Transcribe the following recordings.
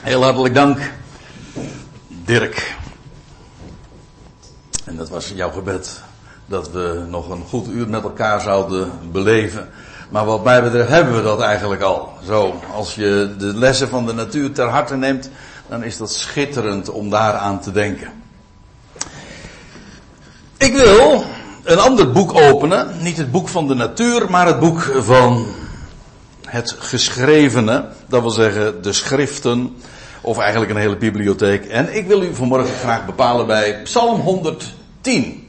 Heel hartelijk dank, Dirk. En dat was jouw gebed dat we nog een goed uur met elkaar zouden beleven. Maar wat mij betreft hebben we dat eigenlijk al. Zo, als je de lessen van de natuur ter harte neemt, dan is dat schitterend om daaraan te denken. Ik wil een ander boek openen. Niet het boek van de natuur, maar het boek van het geschrevene. Dat wil zeggen de schriften. Of eigenlijk een hele bibliotheek. En ik wil u vanmorgen graag bepalen bij Psalm 110.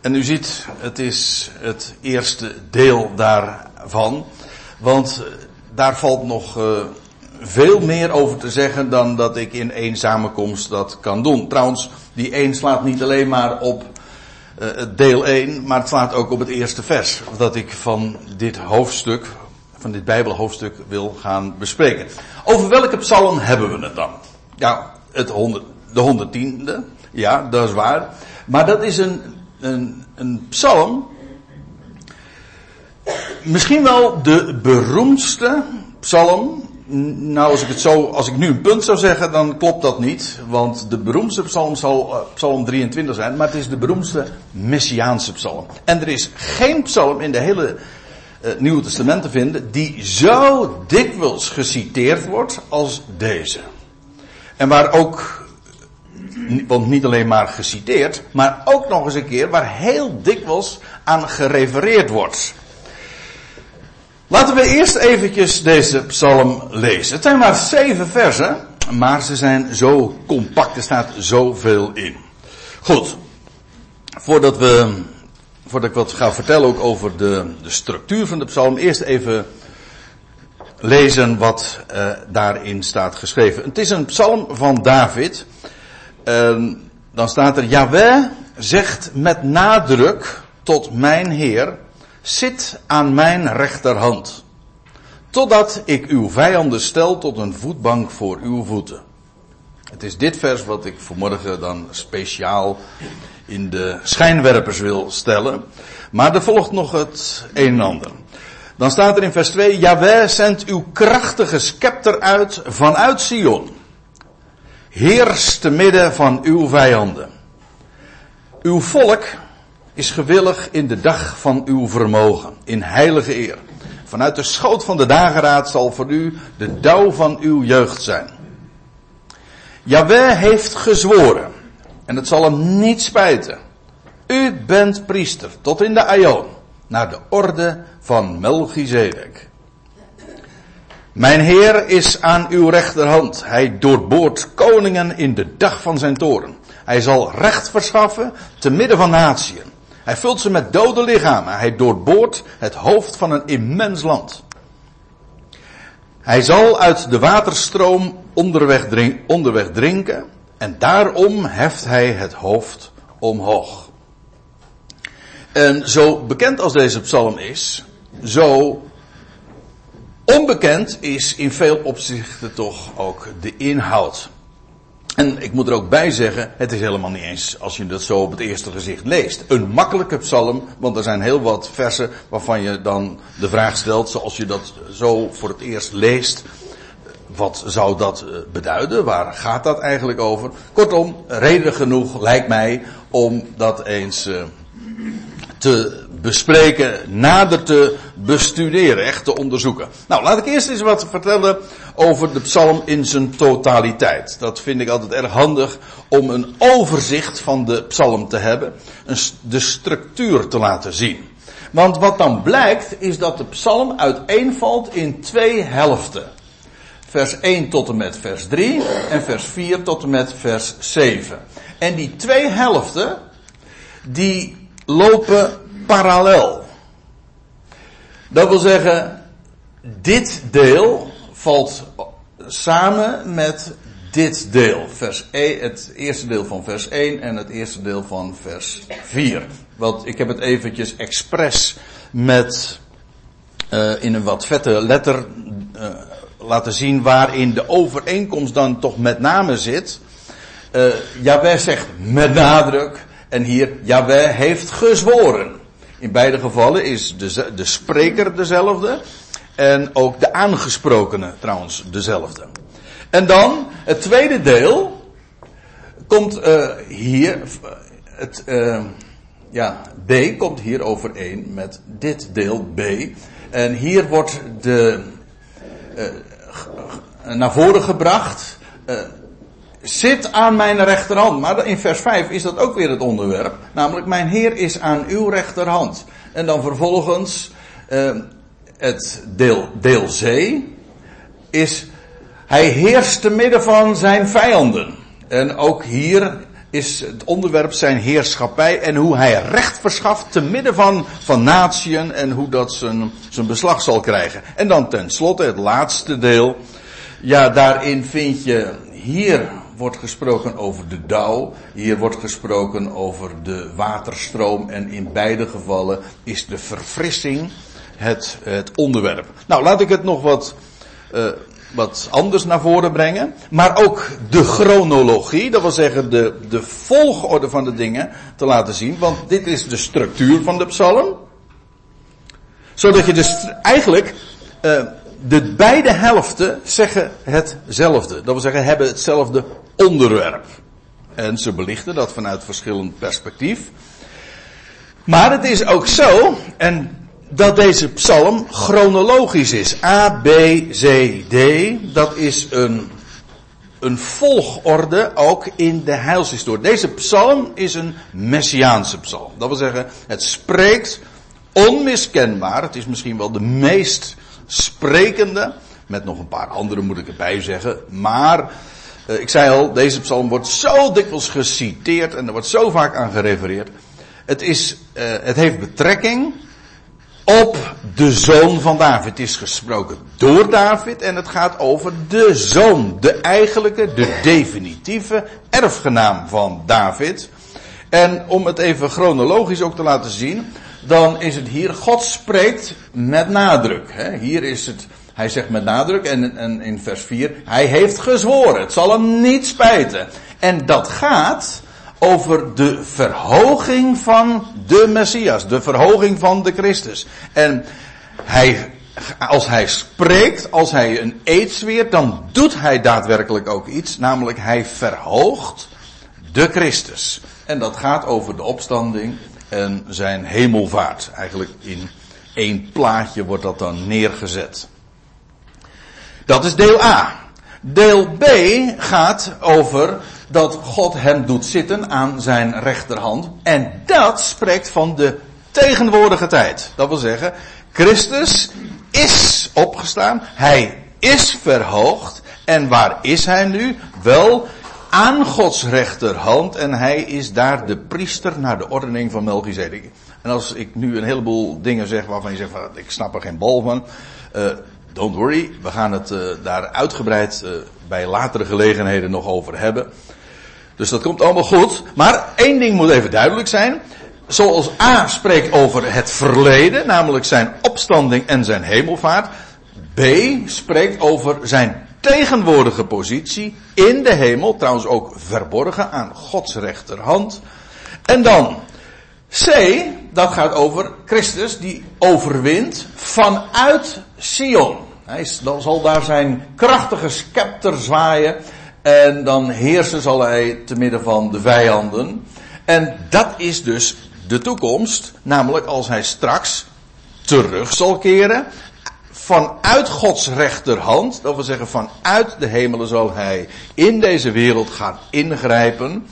En u ziet, het is het eerste deel daarvan. Want daar valt nog uh, veel meer over te zeggen dan dat ik in één samenkomst dat kan doen. Trouwens, die één slaat niet alleen maar op uh, deel 1, maar het slaat ook op het eerste vers. Dat ik van dit hoofdstuk, van dit Bijbelhoofdstuk wil gaan bespreken. Over welke psalm hebben we het dan? Ja, het 100, de 110e. Ja, dat is waar. Maar dat is een, een, een psalm. Misschien wel de beroemdste psalm. Nou, als ik het zo, als ik nu een punt zou zeggen, dan klopt dat niet. Want de beroemdste psalm zal uh, psalm 23 zijn, maar het is de beroemdste Messiaanse psalm. En er is geen psalm in de hele uh, Nieuwe Testament te vinden die zo dikwijls geciteerd wordt als deze. En waar ook, want niet alleen maar geciteerd, maar ook nog eens een keer waar heel dikwijls aan gerefereerd wordt. Laten we eerst eventjes deze psalm lezen. Het zijn maar zeven versen, maar ze zijn zo compact, er staat zoveel in. Goed, voordat we, voordat ik wat ga vertellen ook over de, de structuur van de psalm, eerst even lezen wat uh, daarin staat geschreven. Het is een psalm van David. Uh, dan staat er, Yahweh zegt met nadruk tot mijn Heer, zit aan mijn rechterhand. Totdat ik uw vijanden stel tot een voetbank voor uw voeten. Het is dit vers wat ik vanmorgen dan speciaal in de schijnwerpers wil stellen. Maar er volgt nog het een en ander. Dan staat er in vers 2, Jaweh zendt uw krachtige scepter uit vanuit Sion. Heers te midden van uw vijanden. Uw volk is gewillig in de dag van uw vermogen, in heilige eer. Vanuit de schoot van de dageraad zal voor u de dauw van uw jeugd zijn. Jaweh heeft gezworen, en het zal hem niet spijten. U bent priester tot in de aion, naar de orde van Melchizedek. Mijn Heer is aan uw rechterhand. Hij doorboort koningen in de dag van zijn toren. Hij zal recht verschaffen te midden van natieën. Hij vult ze met dode lichamen. Hij doorboort het hoofd van een immens land. Hij zal uit de waterstroom onderweg, onderweg drinken. En daarom heft hij het hoofd omhoog. En zo bekend als deze psalm is, zo onbekend is in veel opzichten toch ook de inhoud. En ik moet er ook bij zeggen, het is helemaal niet eens, als je dat zo op het eerste gezicht leest, een makkelijke psalm, want er zijn heel wat versen waarvan je dan de vraag stelt, zoals je dat zo voor het eerst leest, wat zou dat eh, beduiden? Waar gaat dat eigenlijk over? Kortom, reden genoeg lijkt mij om dat eens eh, te bespreken, nader te bestuderen, echt te onderzoeken. Nou, laat ik eerst eens wat vertellen over de psalm in zijn totaliteit. Dat vind ik altijd erg handig om een overzicht van de psalm te hebben, de structuur te laten zien. Want wat dan blijkt is dat de psalm uiteenvalt in twee helften. Vers 1 tot en met vers 3 en vers 4 tot en met vers 7. En die twee helften, die lopen parallel. Dat wil zeggen, dit deel valt samen met dit deel. Vers 1, e, het eerste deel van vers 1 en het eerste deel van vers 4. Want ik heb het eventjes expres met uh, in een wat vette letter uh, laten zien waarin de overeenkomst dan toch met name zit. Uh, Jawel zegt met nadruk en hier Jawel heeft gezworen. In beide gevallen is de, de spreker dezelfde. En ook de aangesprokene trouwens dezelfde. En dan Het tweede deel komt uh, hier, het, uh, ja, B komt hier overeen met dit deel B. En hier wordt de, uh, naar voren gebracht, zit aan mijn rechterhand. Maar in vers 5 is dat ook weer het onderwerp. Namelijk, mijn Heer is aan uw rechterhand. En dan vervolgens het deel, deel C is, hij heerst te midden van zijn vijanden. En ook hier is het onderwerp zijn heerschappij en hoe hij recht verschaft te midden van, van natieën en hoe dat zijn, zijn beslag zal krijgen. En dan tenslotte het laatste deel. Ja, daarin vind je, hier wordt gesproken over de dauw, hier wordt gesproken over de waterstroom en in beide gevallen is de verfrissing het, het onderwerp. Nou, laat ik het nog wat, uh, wat anders naar voren brengen. Maar ook de chronologie, dat wil zeggen de, de volgorde van de dingen te laten zien. Want dit is de structuur van de psalm. Zodat je dus eigenlijk, uh, de beide helften zeggen hetzelfde. Dat wil zeggen, hebben hetzelfde onderwerp. En ze belichten dat vanuit verschillend perspectief. Maar het is ook zo, en dat deze psalm chronologisch is. A, B, C, D. Dat is een, een volgorde ook in de heilshistorie. Deze psalm is een messiaanse psalm. Dat wil zeggen, het spreekt onmiskenbaar. Het is misschien wel de meest sprekende. Met nog een paar andere moet ik erbij zeggen. Maar, eh, ik zei al, deze psalm wordt zo dikwijls geciteerd en er wordt zo vaak aan gerefereerd. Het is, uh, het heeft betrekking op de zoon van David. Het is gesproken door David en het gaat over de zoon, de eigenlijke, de definitieve erfgenaam van David. En om het even chronologisch ook te laten zien, dan is het hier, God spreekt met nadruk. Hier is het, hij zegt met nadruk en, en in vers 4, hij heeft gezworen, het zal hem niet spijten. En dat gaat over de verhoging van de Messias, de verhoging van de Christus. En hij, als hij spreekt, als hij een eed zweert, dan doet hij daadwerkelijk ook iets, namelijk hij verhoogt de Christus. En dat gaat over de opstanding en zijn hemelvaart. Eigenlijk in één plaatje wordt dat dan neergezet. Dat is deel A. Deel B gaat over dat God hem doet zitten aan zijn rechterhand. En dat spreekt van de tegenwoordige tijd. Dat wil zeggen, Christus is opgestaan. Hij is verhoogd. En waar is hij nu? Wel aan Gods rechterhand. En hij is daar de priester naar de ordening van Melchizedek. En als ik nu een heleboel dingen zeg waarvan je zegt, van, ik snap er geen bal van. Uh, don't worry, we gaan het uh, daar uitgebreid uh, bij latere gelegenheden nog over hebben. Dus dat komt allemaal goed. Maar één ding moet even duidelijk zijn. Zoals A spreekt over het verleden, namelijk zijn opstanding en zijn hemelvaart. B spreekt over zijn tegenwoordige positie in de hemel, trouwens ook verborgen aan Gods rechterhand. En dan C, dat gaat over Christus die overwint vanuit Sion. Hij zal daar zijn krachtige scepter zwaaien en dan heersen zal hij te midden van de vijanden. En dat is dus de toekomst. Namelijk als hij straks terug zal keren. Vanuit Gods rechterhand. Dat wil zeggen vanuit de hemelen zal hij in deze wereld gaan ingrijpen.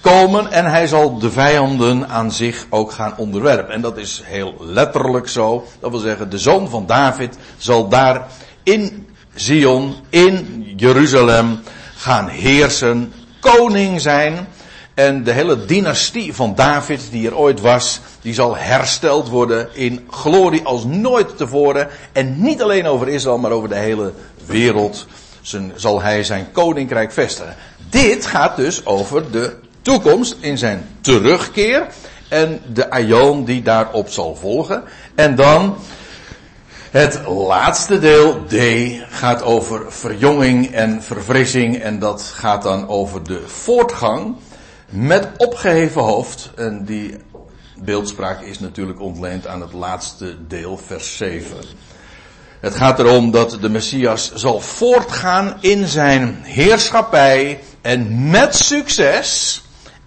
Komen en hij zal de vijanden aan zich ook gaan onderwerpen. En dat is heel letterlijk zo. Dat wil zeggen de zoon van David zal daar in Zion, in Jeruzalem gaan heersen, koning zijn. En de hele dynastie van David die er ooit was, die zal hersteld worden in glorie als nooit tevoren. En niet alleen over Israël, maar over de hele wereld zal hij zijn koninkrijk vestigen. Dit gaat dus over de toekomst in zijn terugkeer en de aion die daarop zal volgen. En dan het laatste deel, D, gaat over verjonging en verfrissing. En dat gaat dan over de voortgang met opgeheven hoofd. En die beeldspraak is natuurlijk ontleend aan het laatste deel, vers 7. Het gaat erom dat de Messias zal voortgaan in zijn heerschappij en met succes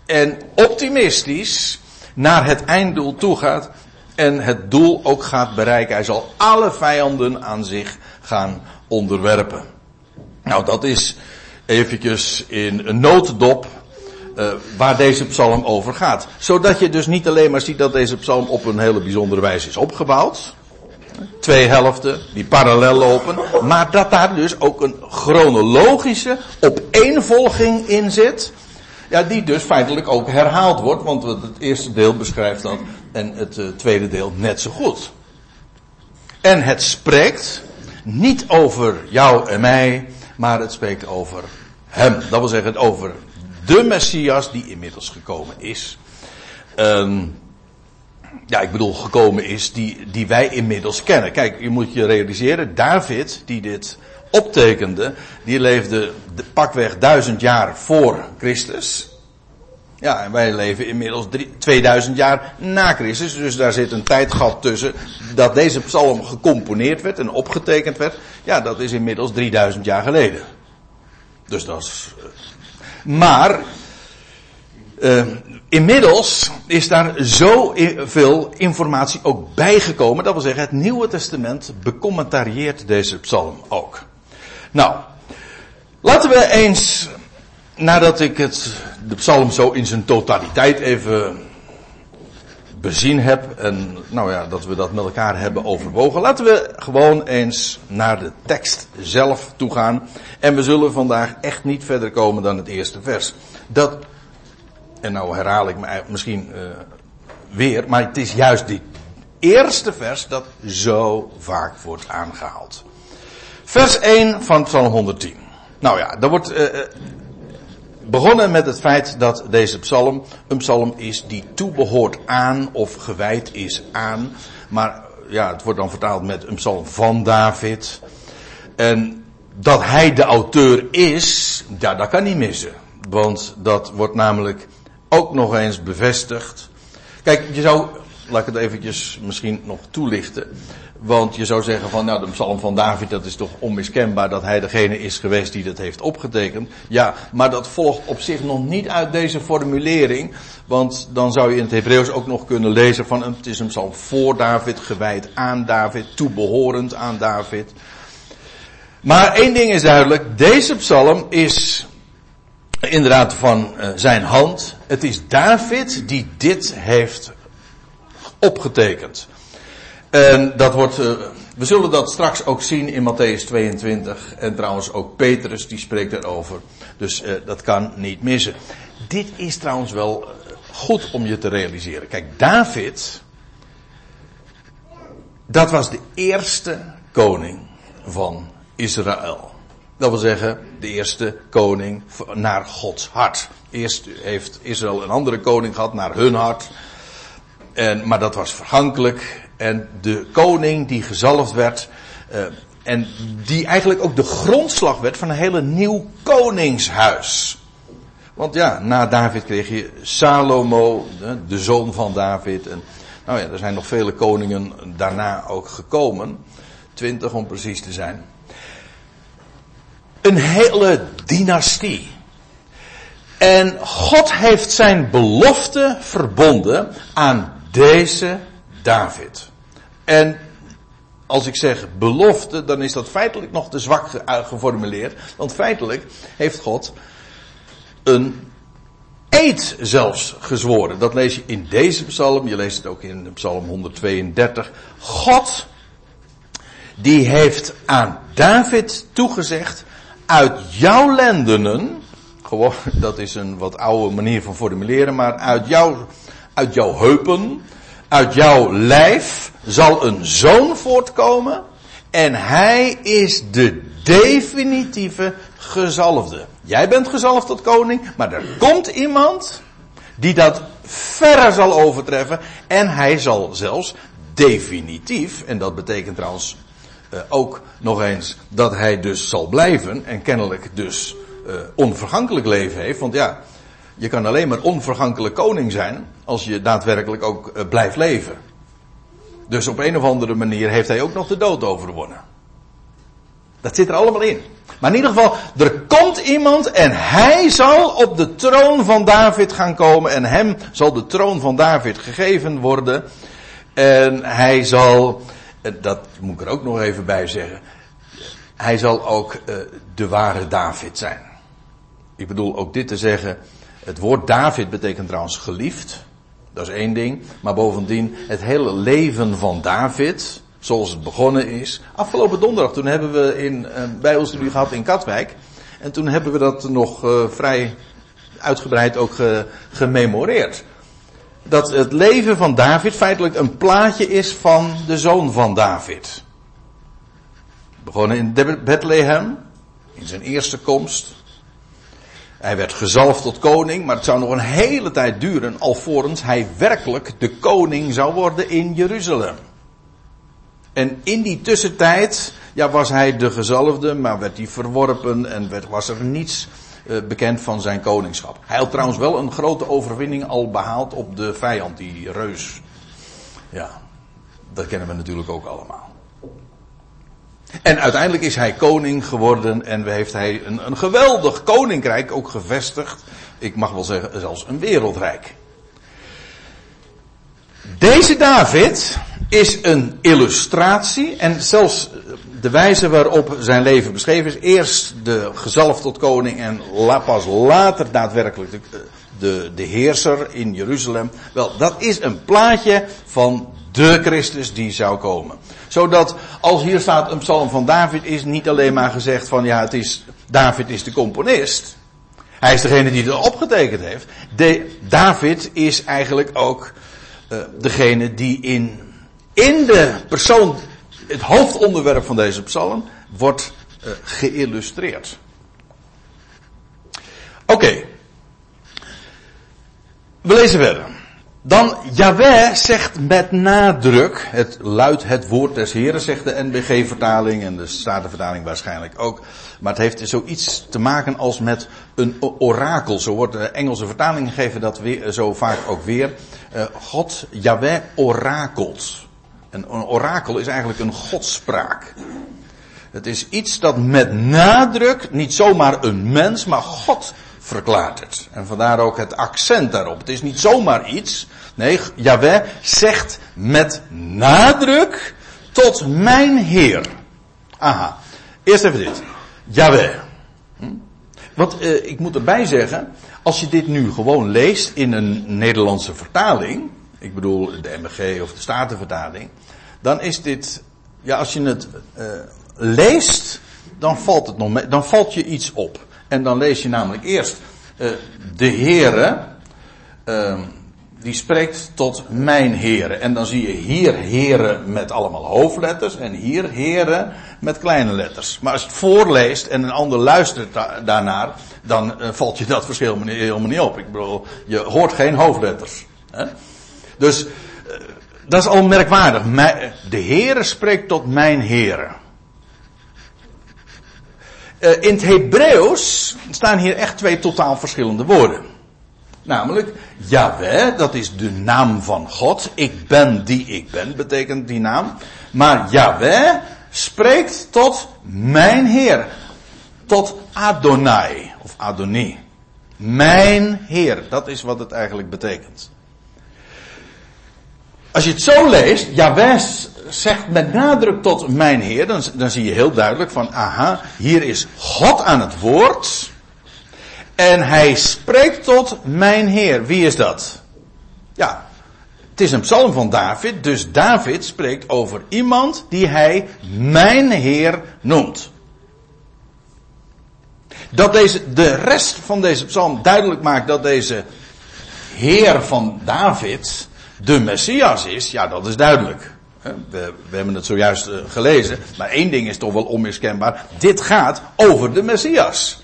en optimistisch naar het einddoel toe gaat en het doel ook gaat bereiken. Hij zal alle vijanden aan zich gaan onderwerpen. Nou, dat is eventjes in een notendop uh, waar deze psalm over gaat. Zodat je dus niet alleen maar ziet dat deze psalm op een hele bijzondere wijze is opgebouwd. Twee helften die parallel lopen. Maar dat daar dus ook een chronologische opeenvolging in zit. Ja, die dus feitelijk ook herhaald wordt. Want het eerste deel beschrijft dat en het uh, tweede deel net zo goed. En het spreekt niet over jou en mij, maar het spreekt over hem. Dat wil zeggen, over de Messias die inmiddels gekomen is. Um, ja, ik bedoel, gekomen is die, die wij inmiddels kennen. Kijk, je moet je realiseren, David, die dit optekende, die leefde de pakweg duizend jaar voor Christus. Ja, en wij leven inmiddels drie, 2000 jaar na Christus. Dus daar zit een tijdgat tussen dat deze psalm gecomponeerd werd en opgetekend werd. Ja, dat is inmiddels 3000 jaar geleden. Dus dat is. Maar. Uh, inmiddels is daar zoveel informatie ook bijgekomen. Dat wil zeggen, het Nieuwe Testament becommentarieert deze psalm ook. Nou, laten we eens nadat ik het, de psalm zo in zijn totaliteit even bezien heb en nou ja, dat we dat met elkaar hebben overwogen, laten we gewoon eens naar de tekst zelf toe gaan. En we zullen vandaag echt niet verder komen dan het eerste vers. Dat, en nou herhaal ik me misschien uh, weer, maar het is juist dit eerste vers dat zo vaak wordt aangehaald. Vers 1 van Psalm 110. Nou ja, daar wordt uh, begonnen met het feit dat deze psalm een psalm is die toebehoort aan of gewijd is aan. Maar ja, het wordt dan vertaald met een psalm van David. En dat hij de auteur is, ja, dat kan niet missen. Want dat wordt namelijk ook nog eens bevestigd. Kijk, je zou, laat ik het eventjes misschien nog toelichten. Want je zou zeggen van, nou, de psalm van David, dat is toch onmiskenbaar dat hij degene is geweest die dat heeft opgetekend. Ja, maar dat volgt op zich nog niet uit deze formulering. Want dan zou je in het Hebreeuws ook nog kunnen lezen van, het is een psalm voor David, gewijd aan David, toebehorend aan David. Maar één ding is duidelijk, deze psalm is inderdaad van uh, zijn hand. Het is David die dit heeft opgetekend. En dat wordt, uh, we zullen dat straks ook zien in Matthäus 22. En trouwens ook Petrus die spreekt erover. Dus uh, dat kan niet missen. Dit is trouwens wel eh, goed om je te realiseren. Kijk, David, dat was de eerste koning van Israël. Dat wil zeggen, de eerste koning naar Gods hart. Eerst heeft Israël een andere koning gehad naar hun hart. En, maar dat was vergankelijk. En de koning die gezalfd werd. Uh, en die eigenlijk ook de grondslag werd van een hele nieuw koningshuis. Want ja, na David kreeg je Salomo, de, de zoon van David. En nou ja, er zijn nog vele koningen daarna ook gekomen. Twintig om precies te zijn. Een hele dynastie. En God heeft zijn belofte verbonden aan deze David. En als ik zeg belofte, dan is dat feitelijk nog te zwak geformuleerd. Want feitelijk heeft God een eed zelfs gezworen. Dat lees je in deze psalm. Je leest het ook in psalm 132. God, die heeft aan David toegezegd, uit jouw lendenen, gewoon, dat is een wat oude manier van formuleren, maar uit jouw, uit jouw heupen, uit jouw lijf zal een zoon voortkomen en hij is de definitieve gezalfde. Jij bent gezalfd tot koning, maar er komt iemand die dat verre zal overtreffen en hij zal zelfs definitief, en dat betekent trouwens uh, ook nog eens dat hij dus zal blijven en kennelijk dus uh, onvergankelijk leven heeft, want ja, je kan alleen maar onvergankelijk koning zijn als je daadwerkelijk ook uh, blijft leven. Dus op een of andere manier heeft hij ook nog de dood overwonnen. Dat zit er allemaal in. Maar in ieder geval, er komt iemand en hij zal op de troon van David gaan komen en hem zal de troon van David gegeven worden. En hij zal, dat moet ik er ook nog even bij zeggen, hij zal ook uh, de ware David zijn. Ik bedoel ook dit te zeggen, het woord David betekent trouwens geliefd. Dat is één ding. Maar bovendien, het hele leven van David, zoals het begonnen is. Afgelopen donderdag, toen hebben we in eh, bijbelstudie gehad in Katwijk. En toen hebben we dat nog uh, vrij uitgebreid ook ge, gememoreerd. Dat het leven van David feitelijk een plaatje is van de zoon van David. Begonnen in Bethlehem, in zijn eerste komst. Hij werd gezalfd tot koning, maar het zou nog een hele tijd duren alvorens hij werkelijk de koning zou worden in Jeruzalem. En in die tussentijd, ja, was hij de gezalfde, maar werd hij verworpen en werd, was er niets uh, bekend van zijn koningschap. Hij had trouwens wel een grote overwinning al behaald op de vijand, die reus. Ja, dat kennen we natuurlijk ook allemaal. En uiteindelijk is hij koning geworden en heeft hij een, een geweldig koninkrijk ook gevestigd. Ik mag wel zeggen, zelfs een wereldrijk. Deze David is een illustratie en zelfs de wijze waarop zijn leven beschreven is. Eerst de gezalf tot koning en pas later daadwerkelijk de, de, de heerser in Jeruzalem. Wel, dat is een plaatje van de Christus die zou komen. Zodat als hier staat een psalm van David is niet alleen maar gezegd van ja het is, David is de componist. Hij is degene die het opgetekend heeft. De, David is eigenlijk ook uh, degene die in, in de persoon, het hoofdonderwerp van deze psalm, wordt uh, geïllustreerd. Oké. Okay. We lezen verder. Dan Yahweh zegt met nadruk, het luidt het woord des Heren, zegt de NBG-vertaling en de Statenvertaling waarschijnlijk ook. Maar het heeft zoiets te maken als met een orakel. Zo wordt de Engelse vertalingen geven dat weer, zo vaak ook weer. Uh, God, Yahweh, orakelt. En een orakel is eigenlijk een godspraak. Het is iets dat met nadruk, niet zomaar een mens, maar God verklaart het. En vandaar ook het accent daarop. Het is niet zomaar iets. Nee, Yahweh zegt met nadruk tot mijn Heer. Aha. Eerst even dit. Yahweh. Hm? Want uh, ik moet erbij zeggen, als je dit nu gewoon leest in een Nederlandse vertaling, ik bedoel de MG of de Statenvertaling, dan is dit, ja, als je het uh, leest, dan valt het nog dan valt je iets op. En dan lees je namelijk eerst uh, de Heere, uh, die spreekt tot mijn Heere. En dan zie je hier Heere met allemaal hoofdletters en hier Heere met kleine letters. Maar als je het voorleest en een ander luistert da daarnaar, dan uh, valt je dat verschil helemaal niet op. Ik bedoel, je hoort geen hoofdletters. Hè? Dus dat is al merkwaardig. De Heere spreekt tot mijn Heere. Uh, in het Hebreeuws staan hier echt twee totaal verschillende woorden. Namelijk, Yahweh, dat is de naam van God. Ik ben die ik ben, betekent die naam. Maar Yahweh spreekt tot mijn Heer. Tot Adonai, of Adonai. Mijn Heer, dat is wat het eigenlijk betekent. Als je het zo leest, Yahweh zegt met nadruk tot mijn Heer, dan, dan zie je heel duidelijk van, aha, hier is God aan het woord. En hij spreekt tot mijn Heer. Wie is dat? Ja, het is een psalm van David, dus David spreekt over iemand die hij mijn Heer noemt. Dat deze, de rest van deze psalm duidelijk maakt dat deze Heer van David de Messias is, ja dat is duidelijk. We, we, hebben het zojuist uh, gelezen. Maar één ding is toch wel onmiskenbaar. Dit gaat over de Messias.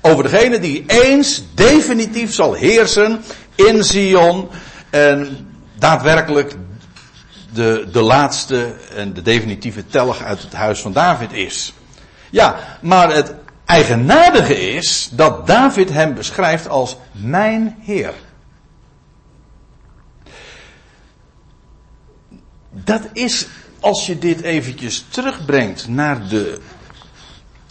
Over degene die eens definitief zal heersen in Zion. En daadwerkelijk de, de laatste en de definitieve telg uit het huis van David is. Ja, maar het eigenaardige is dat David hem beschrijft als mijn Heer. Dat is, als je dit eventjes terugbrengt naar de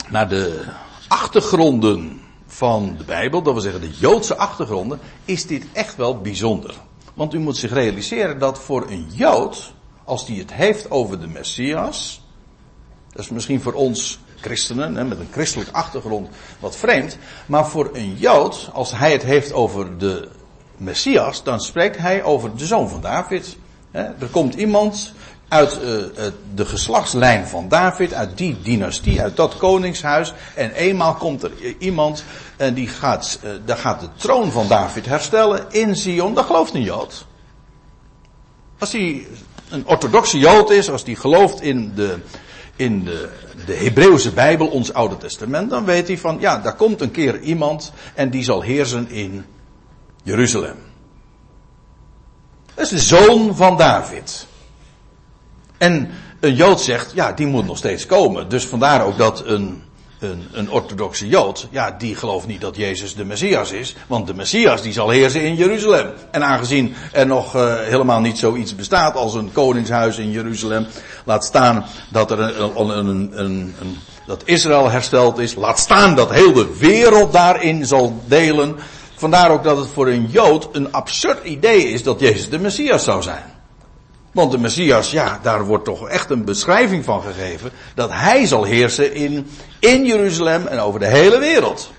naar de achtergronden van de Bijbel, dat wil zeggen de Joodse achtergronden, is dit echt wel bijzonder. Want u moet zich realiseren dat voor een Jood, als die het heeft over de Messias, dat is misschien voor ons christenen met een christelijke achtergrond wat vreemd, maar voor een Jood, als hij het heeft over de Messias, dan spreekt hij over de zoon van David. Er komt iemand uit uh, de geslachtslijn van David, uit die dynastie, uit dat koningshuis. En eenmaal komt er iemand en die gaat, uh, daar gaat de troon van David herstellen in Zion. Dat gelooft een Jood. Als hij een orthodoxe Jood is, als hij gelooft in de, in de, de Hebreeuwse Bijbel, ons Oude Testament, dan weet hij van, ja, daar komt een keer iemand en die zal heersen in Jeruzalem. Dat is de zoon van David. En een Jood zegt, ja, die moet nog steeds komen. Dus vandaar ook dat een, een, een orthodoxe Jood, ja, die gelooft niet dat Jezus de Messias is. Want de Messias die zal heersen in Jeruzalem. En aangezien er nog uh, helemaal niet zoiets bestaat als een koningshuis in Jeruzalem. Laat staan dat er een, een, een, een dat Israël hersteld is. Laat staan dat heel de wereld daarin zal delen. Vandaar ook dat het voor een Jood een absurd idee is dat Jezus de Messias zou zijn. Want de Messias, ja, daar wordt toch echt een beschrijving van gegeven. Dat hij zal heersen in, in Jeruzalem en over de hele wereld.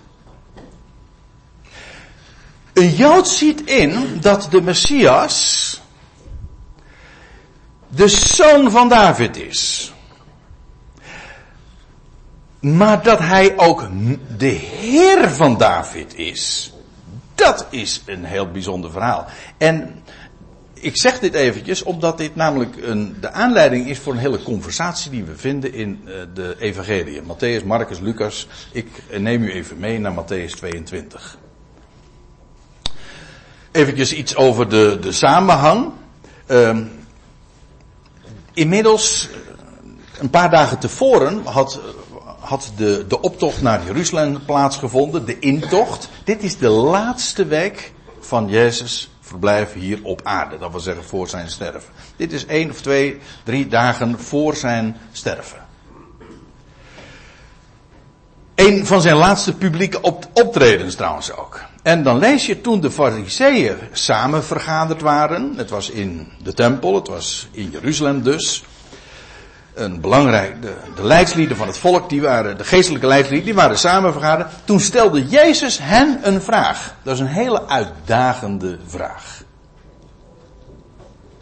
Een Jood ziet in dat de Messias de zoon van David is. Maar dat hij ook de Heer van David is. Dat is een heel bijzonder verhaal. En ik zeg dit eventjes omdat dit namelijk een, de aanleiding is voor een hele conversatie die we vinden in uh, de evangelie. Matthäus, Marcus, Lucas. Ik neem u even mee naar Matthäus 22. Eventjes iets over de, de samenhang. Uh, inmiddels, een paar dagen tevoren, had, had de, de optocht naar Jeruzalem plaatsgevonden, de intocht. Dit is de laatste week van Jezus verblijf hier op aarde. Dat wil zeggen voor zijn sterven. Dit is één of twee, drie dagen voor zijn sterven. Een van zijn laatste publieke optredens trouwens ook. En dan lees je toen de fariseeën samen vergaderd waren. Het was in de tempel, het was in Jeruzalem dus. Een belangrijk, de, de leidslieden van het volk, die waren, de geestelijke leidslieden, die waren samen vergaderd. Toen stelde Jezus hen een vraag. Dat is een hele uitdagende vraag.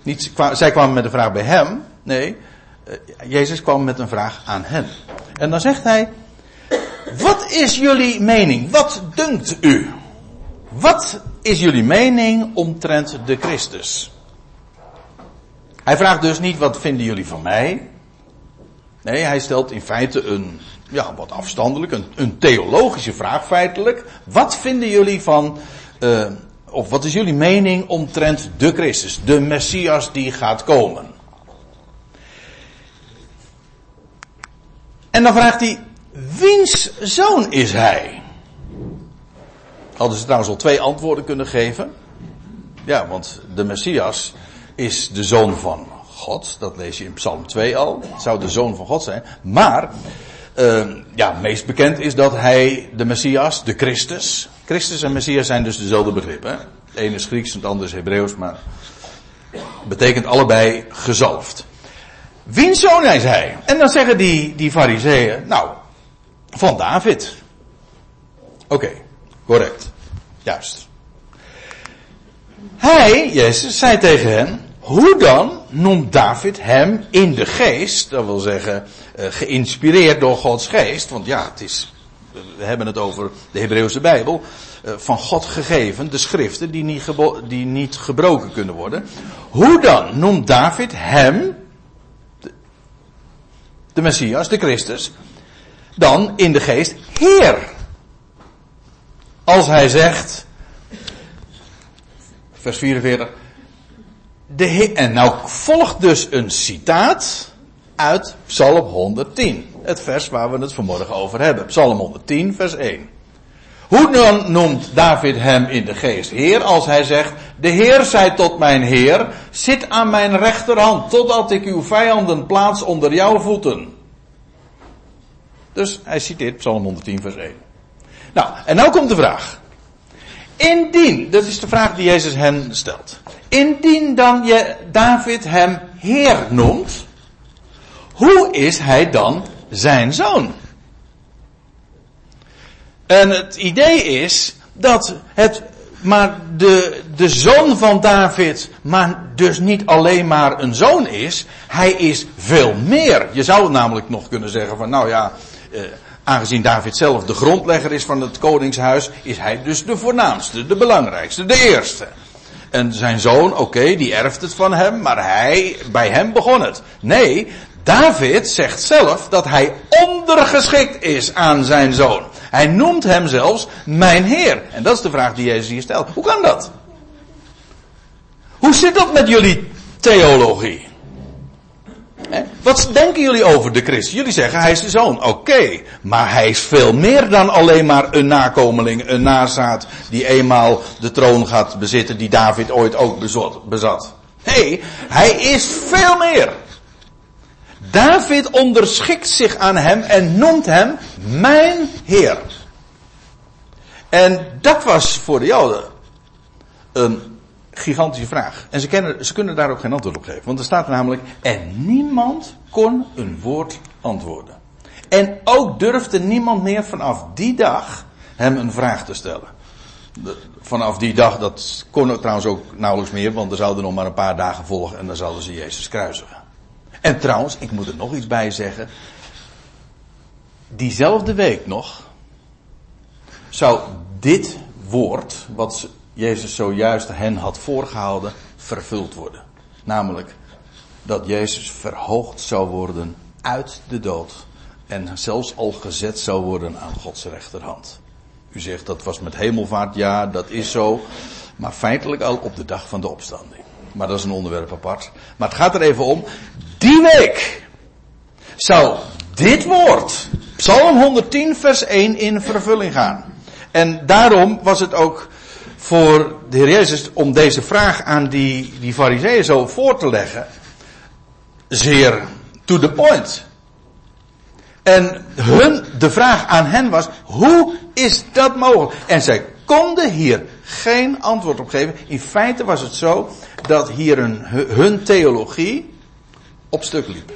Niet, zij kwamen met een vraag bij hem. Nee, eh, Jezus kwam met een vraag aan hen. En dan zegt hij, wat is jullie mening? Wat dunkt u? Wat is jullie mening omtrent de Christus? Hij vraagt dus niet wat vinden jullie van mij? Nee, hij stelt in feite een, ja, wat afstandelijk, een, een theologische vraag feitelijk. Wat vinden jullie van, uh, of wat is jullie mening omtrent de Christus, de Messias die gaat komen? En dan vraagt hij, wiens zoon is hij? Hadden ze trouwens al twee antwoorden kunnen geven. Ja, want de Messias is de zoon van God. Dat lees je in Psalm 2 al. Het zou de zoon van God zijn. Maar, uh, ja, meest bekend is dat hij de Messias, de Christus. Christus en Messias zijn dus dezelfde begrippen. Het ene is Grieks, het andere is Hebreeuws, maar betekent allebei gezalfd. Wiens zoon is hij? En dan zeggen die, die fariseeën, nou, van David. Oké, correct. Juist. Hij, Jezus, zei tegen hen, hoe dan noemt David hem in de geest, dat wil zeggen uh, geïnspireerd door Gods geest, want ja, het is, we hebben het over de Hebreeuwse Bijbel, uh, van God gegeven, de schriften die niet, die niet gebroken kunnen worden. Hoe dan noemt David hem, de, de Messias, de Christus, dan in de geest Heer? Als hij zegt, vers 44, de en nou volgt dus een citaat uit Psalm 110. Het vers waar we het vanmorgen over hebben. Psalm 110, vers 1. Hoe dan noemt David hem in de geest Heer als hij zegt, de Heer zei tot mijn Heer, zit aan mijn rechterhand totdat ik uw vijanden plaats onder jouw voeten. Dus hij citeert Psalm 110 vers 1. Nou, en nou komt de vraag. Indien, dat is de vraag die Jezus hen stelt. Indien dan je David hem Heer noemt, hoe is hij dan zijn zoon? En het idee is dat het maar de, de zoon van David, maar dus niet alleen maar een zoon is, hij is veel meer. Je zou namelijk nog kunnen zeggen van nou ja, eh, aangezien David zelf de grondlegger is van het koningshuis, is hij dus de voornaamste, de belangrijkste, de eerste. En zijn zoon, oké, die erft het van hem, maar hij, bij hem begon het. Nee, David zegt zelf dat hij ondergeschikt is aan zijn zoon. Hij noemt hem zelfs mijn Heer. En dat is de vraag die Jezus hier stelt. Hoe kan dat? Hoe zit dat met jullie theologie? Wat denken jullie over de Christus? Jullie zeggen hij is de zoon. Oké, maar hij is veel meer dan alleen maar een nakomeling, een nazaat die eenmaal de troon gaat bezitten die David ooit ook bezat. Nee, hij is veel meer. David onderschikt zich aan hem en noemt hem mijn Heer. En dat was voor de Joden een gigantische vraag. En ze, kennen, ze kunnen daar ook geen antwoord op geven. Want er staat namelijk, en niemand kon een woord antwoorden. En ook durfde niemand meer vanaf die dag hem een vraag te stellen. vanaf die dag, dat kon ook trouwens ook nauwelijks meer, want er zouden nog maar een paar dagen volgen en dan zouden ze Jezus kruisigen. En trouwens, ik moet er nog iets bij zeggen. Diezelfde week nog zou dit woord, wat Jezus zojuist hen had voorgehouden, vervuld worden. Namelijk dat Jezus verhoogd zou worden uit de dood en zelfs al gezet zou worden aan Gods rechterhand. U zegt dat was met hemelvaart, ja, dat is zo, maar feitelijk al op de dag van de opstanding. Maar dat is een onderwerp apart. Maar het gaat er even om, die week zou dit woord, Psalm 110 vers 1, in vervulling gaan. En daarom was het ook voor de Heer Jezus om deze vraag aan die, die fariseeën zo voor te leggen, zeer to the point. En hun, de vraag aan hen was, hoe is dat mogelijk? En zij konden hier geen antwoord op geven. In feite was het zo dat hier een, hun theologie op stuk liep.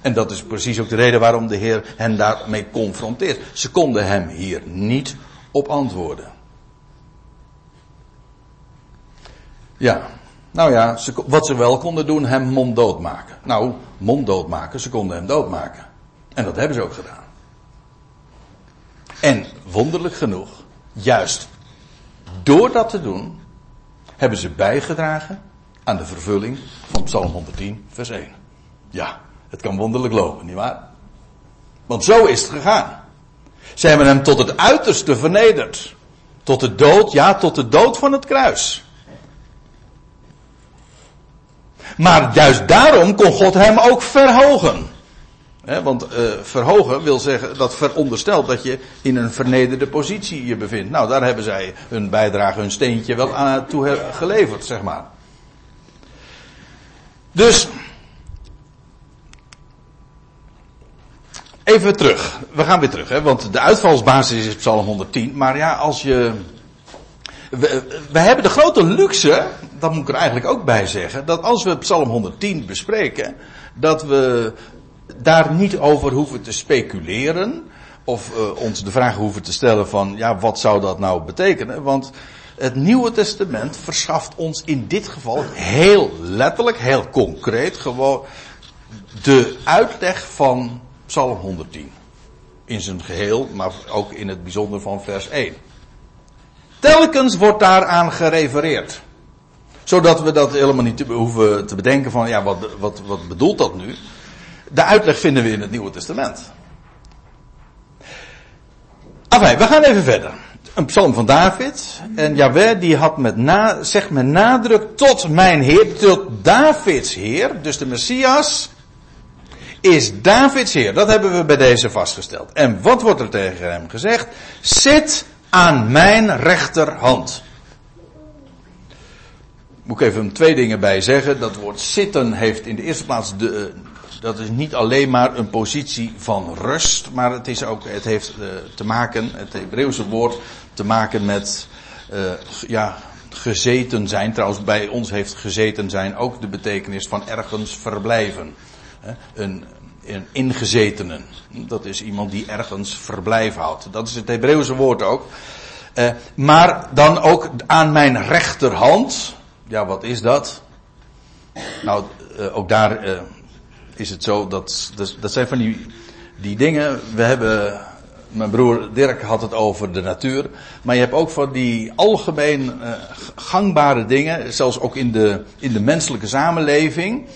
En dat is precies ook de reden waarom de Heer hen daarmee confronteert. Ze konden hem hier niet op antwoorden. Ja, nou ja, ze, wat ze wel konden doen, hem monddood maken. Nou, monddood maken, ze konden hem doodmaken. En dat hebben ze ook gedaan. En wonderlijk genoeg, juist door dat te doen, hebben ze bijgedragen aan de vervulling van Psalm 110, vers 1. Ja, het kan wonderlijk lopen, nietwaar? Want zo is het gegaan. Ze hebben hem tot het uiterste vernederd. Tot de dood, ja, tot de dood van het kruis. Maar juist daarom kon God hem ook verhogen. want uh, verhogen wil zeggen, dat veronderstelt dat je in een vernederde positie je bevindt. Nou, daar hebben zij hun bijdrage, hun steentje wel aan toe geleverd, zeg maar. Dus, Even terug. We gaan weer terug, hè, want de uitvalsbasis is Psalm 110. Maar ja, als je. We, hebben de grote luxe, dat moet ik er eigenlijk ook bij zeggen, dat als we Psalm 110 bespreken, dat we daar niet over hoeven te speculeren. Of uh, ons de vraag hoeven te stellen van, ja, wat zou dat nou betekenen? Want het Nieuwe Testament verschaft ons in dit geval heel letterlijk, heel concreet, gewoon de uitleg van Psalm 110. In zijn geheel, maar ook in het bijzonder van vers 1. Telkens wordt daaraan gerefereerd. Zodat we dat helemaal niet hoeven te bedenken van, ja, wat, wat, wat bedoelt dat nu? De uitleg vinden we in het Nieuwe Testament. Enfin, we gaan even verder. Een psalm van David. En Jaweh die had met na, zegt met nadruk tot mijn Heer, tot Davids Heer, dus de Messias, is Davids Heer. Dat hebben we bij deze vastgesteld. En wat wordt er tegen hem gezegd? Zit aan mijn rechterhand. Moet ik even twee dingen bij zeggen. Dat woord zitten heeft in de eerste plaats de, dat is niet alleen maar een positie van rust, maar het, is ook, het heeft uh, te maken, het Hebreeuwse woord, te maken met uh, ja, gezeten zijn. Trouwens, bij ons heeft gezeten zijn ook de betekenis van ergens verblijven. Een, een ingezetenen. Dat is iemand die ergens verblijf houdt. Dat is het Hebreeuwse woord ook. Maar dan ook aan mijn rechterhand. Ja, wat is dat? Nou, uh, ook daar uh, is het zo dat, dat, dat zijn van die, die dingen. We hebben mijn broer Dirk had het over de natuur. Maar je hebt ook van die algemeen uh, gangbare dingen, zelfs ook in de, in de menselijke samenleving.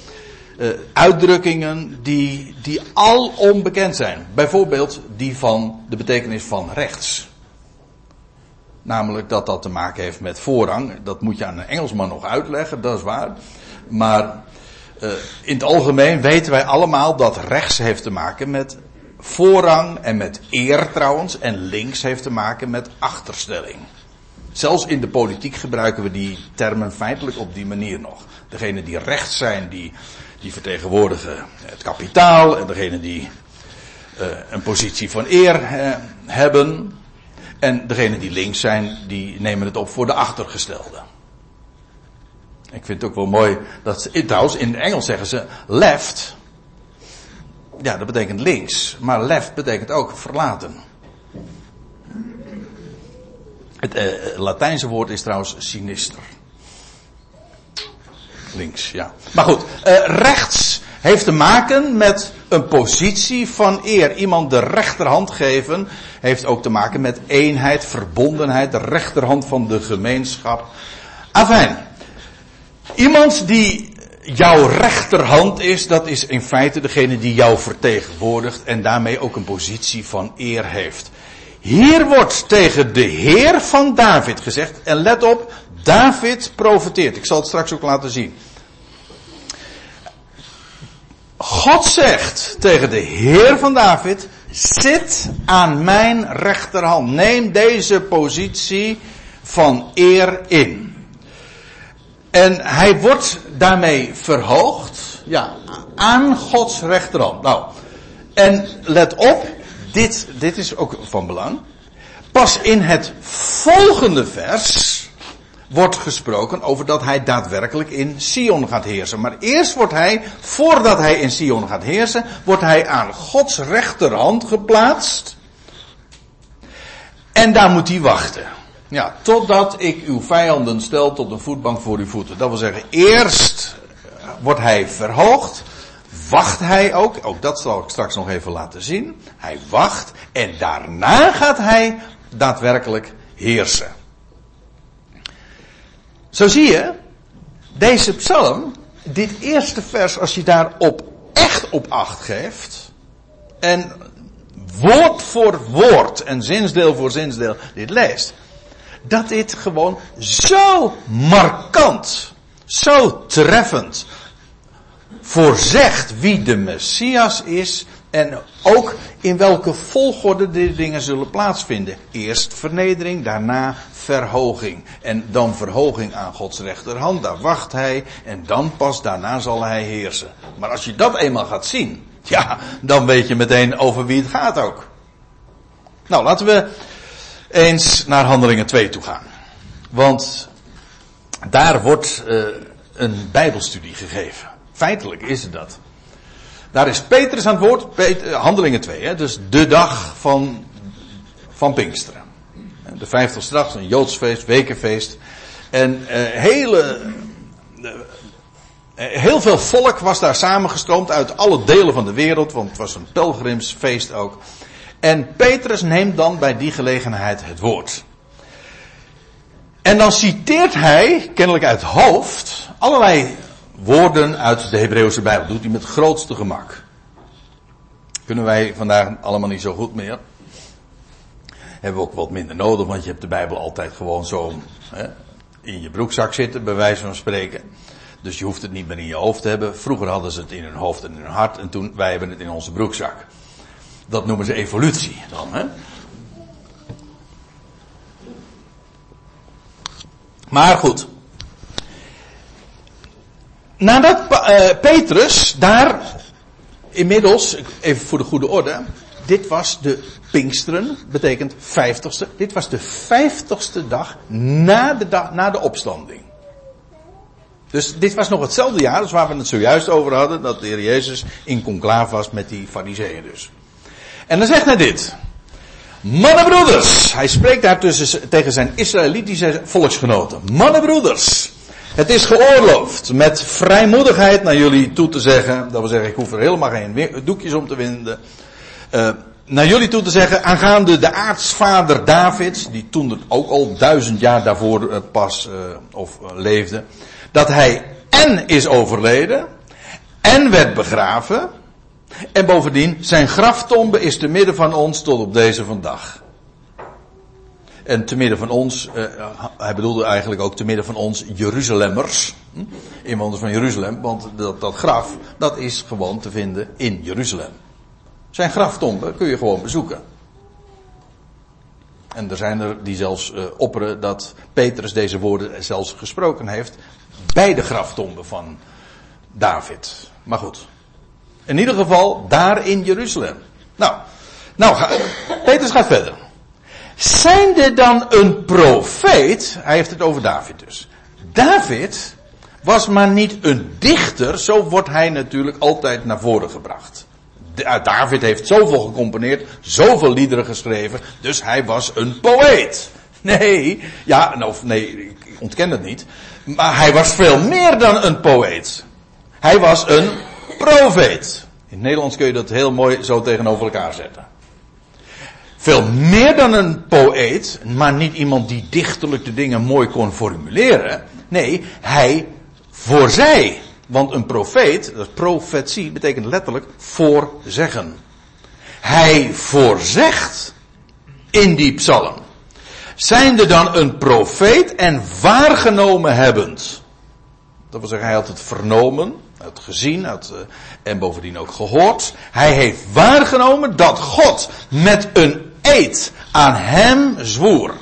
Uitdrukkingen die, die al onbekend zijn. Bijvoorbeeld die van de betekenis van rechts. Namelijk dat dat te maken heeft met voorrang. Dat moet je aan een Engelsman nog uitleggen, dat is waar. Maar uh, in het algemeen weten wij allemaal dat rechts heeft te maken met voorrang en met eer trouwens. En links heeft te maken met achterstelling. Zelfs in de politiek gebruiken we die termen feitelijk op die manier nog. Degene die rechts zijn, die, die vertegenwoordigen het kapitaal. En degene die uh, een positie van eer uh, hebben. En degene die links zijn, die nemen het op voor de achtergestelde. Ik vind het ook wel mooi dat, trouwens in Engels zeggen ze left ja, dat betekent links. Maar left betekent ook verlaten. Het uh, Latijnse woord is trouwens sinister. Links, ja. Maar goed, uh, rechts heeft te maken met een positie van eer. Iemand de rechterhand geven heeft ook te maken met eenheid, verbondenheid, de rechterhand van de gemeenschap. Afijn. Iemand die jouw rechterhand is, dat is in feite degene die jou vertegenwoordigt en daarmee ook een positie van eer heeft. Hier wordt tegen de Heer van David gezegd, en let op, David profeteert. Ik zal het straks ook laten zien. God zegt tegen de Heer van David, zit aan mijn rechterhand. Neem deze positie van eer in. En hij wordt daarmee verhoogd, ja, aan Gods rechterhand. Nou, en let op, dit, dit is ook van belang. Pas in het volgende vers wordt gesproken over dat hij daadwerkelijk in Sion gaat heersen. Maar eerst wordt hij, voordat hij in Sion gaat heersen, wordt hij aan Gods rechterhand geplaatst. En daar moet hij wachten. Ja, totdat ik uw vijanden stel tot een voetbank voor uw voeten. Dat wil zeggen, eerst wordt hij verhoogd, wacht hij ook, ook dat zal ik straks nog even laten zien. Hij wacht en daarna gaat hij daadwerkelijk heersen. Zo zie je, deze psalm, dit eerste vers, als je daarop echt op acht geeft, en woord voor woord en zinsdeel voor zinsdeel dit leest, dat dit gewoon zo markant, zo treffend voorzegt wie de Messias is en ook in welke volgorde de dingen zullen plaatsvinden. Eerst vernedering, daarna verhoging. En dan verhoging aan Gods rechterhand, daar wacht hij. En dan pas daarna zal hij heersen. Maar als je dat eenmaal gaat zien, ja, dan weet je meteen over wie het gaat ook. Nou, laten we eens naar Handelingen 2 toe gaan. Want daar wordt uh, een Bijbelstudie gegeven. Feitelijk is het dat. Daar is Petrus aan het woord, Handelingen 2, hè, dus de dag van, van Pinksteren. De vijftig straks, een Joods feest, wekenfeest. En uh, hele, uh, heel veel volk was daar samengestroomd uit alle delen van de wereld, want het was een pelgrimsfeest ook. En Petrus neemt dan bij die gelegenheid het woord. En dan citeert hij, kennelijk uit hoofd, allerlei woorden uit de Hebreeuwse Bijbel. Doet hij met grootste gemak. Kunnen wij vandaag allemaal niet zo goed meer. Hebben we ook wat minder nodig, want je hebt de Bijbel altijd gewoon zo hè, in je broekzak zitten, bij wijze van spreken. Dus je hoeft het niet meer in je hoofd te hebben. Vroeger hadden ze het in hun hoofd en in hun hart en toen wij hebben het in onze broekzak. Dat noemen ze evolutie dan, hè? Maar goed. Nadat uh, Petrus daar inmiddels, even voor de goede orde, dit was de Pinksteren, betekent vijftigste. Dit was de vijftigste dag na de, dag, na de opstanding. Dus dit was nog hetzelfde jaar als waar we het zojuist over hadden, dat de Heer Jezus in conclave was met die fariseeën dus. En dan zegt hij dit. Mannenbroeders, hij spreekt daar tussen, tegen zijn Israëlitische volksgenoten. Mannenbroeders, het is geoorloofd met vrijmoedigheid naar jullie toe te zeggen, dat wil zeggen ik hoef er helemaal geen doekjes om te winden, uh, naar jullie toe te zeggen, aangaande de aartsvader David, die toen ook al duizend jaar daarvoor uh, pas uh, of leefde, dat hij en is overleden, en werd begraven, en bovendien zijn graftombe is te midden van ons tot op deze vandaag. En te midden van ons, hij bedoelde eigenlijk ook te midden van ons Jeruzalemmers, hm? inwoners van Jeruzalem, want dat, dat graf, dat is gewoon te vinden in Jeruzalem. Zijn graftombe kun je gewoon bezoeken. En er zijn er die zelfs uh, opperen dat Petrus deze woorden zelfs gesproken heeft bij de graftombe van David. Maar goed. In ieder geval daar in Jeruzalem. Nou, nou Petrus gaat verder. Zijnde dan een profeet, hij heeft het over David dus. David was maar niet een dichter, zo wordt hij natuurlijk altijd naar voren gebracht. David heeft zoveel gecomponeerd, zoveel liederen geschreven, dus hij was een poëet. Nee, ja, nou, nee, ik ontken het niet. Maar hij was veel meer dan een poëet. Hij was een profeet. In het Nederlands kun je dat heel mooi zo tegenover elkaar zetten. Veel meer dan een poëet, maar niet iemand die dichterlijk de dingen mooi kon formuleren. Nee, hij voorzij. Want een profeet, dat profetie, betekent letterlijk voorzeggen. Hij voorzegt in die psalm. Zijnde dan een profeet en waargenomen hebbend. Dat wil zeggen, hij had het vernomen, had gezien, had, uh, en bovendien ook gehoord. Hij heeft waargenomen dat God met een eed aan hem zwoer.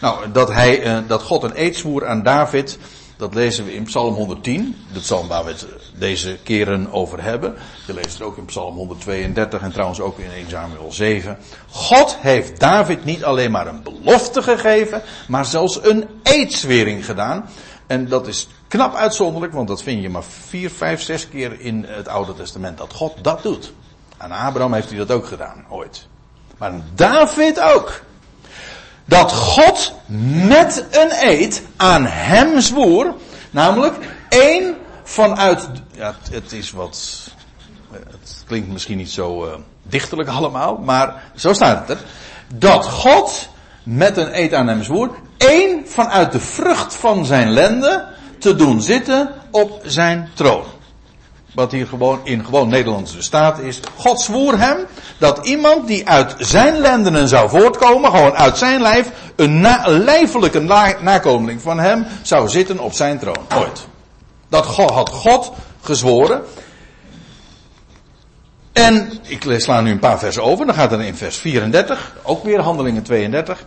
Nou, dat, hij, uh, dat God een eed zwoer aan David, dat lezen we in Psalm 110, de psalm waar we het deze keren over hebben. Je leest het ook in Psalm 132 en trouwens ook in 1 Samuel 7. God heeft David niet alleen maar een belofte gegeven, maar zelfs een eedswering gedaan. En dat is knap uitzonderlijk, want dat vind je maar vier, vijf, zes keer in het Oude Testament dat God dat doet. Aan Abraham heeft hij dat ook gedaan, ooit. Maar David ook dat God met een eed aan hem zwoer, namelijk één vanuit, ja, het is wat, het klinkt misschien niet zo uh, dichterlijk allemaal, maar zo staat het er, dat God met een eed aan hem zwoer, één vanuit de vrucht van zijn lende te doen zitten op zijn troon. Wat hier gewoon in gewoon Nederlandse staat is. God zwoer hem dat iemand die uit zijn lendenen zou voortkomen, gewoon uit zijn lijf, een, lijfelijke na, nakomeling van hem zou zitten op zijn troon. Ooit. Dat God, had God gezworen. En ik sla nu een paar versen over. Dan gaat het in vers 34. Ook weer handelingen 32.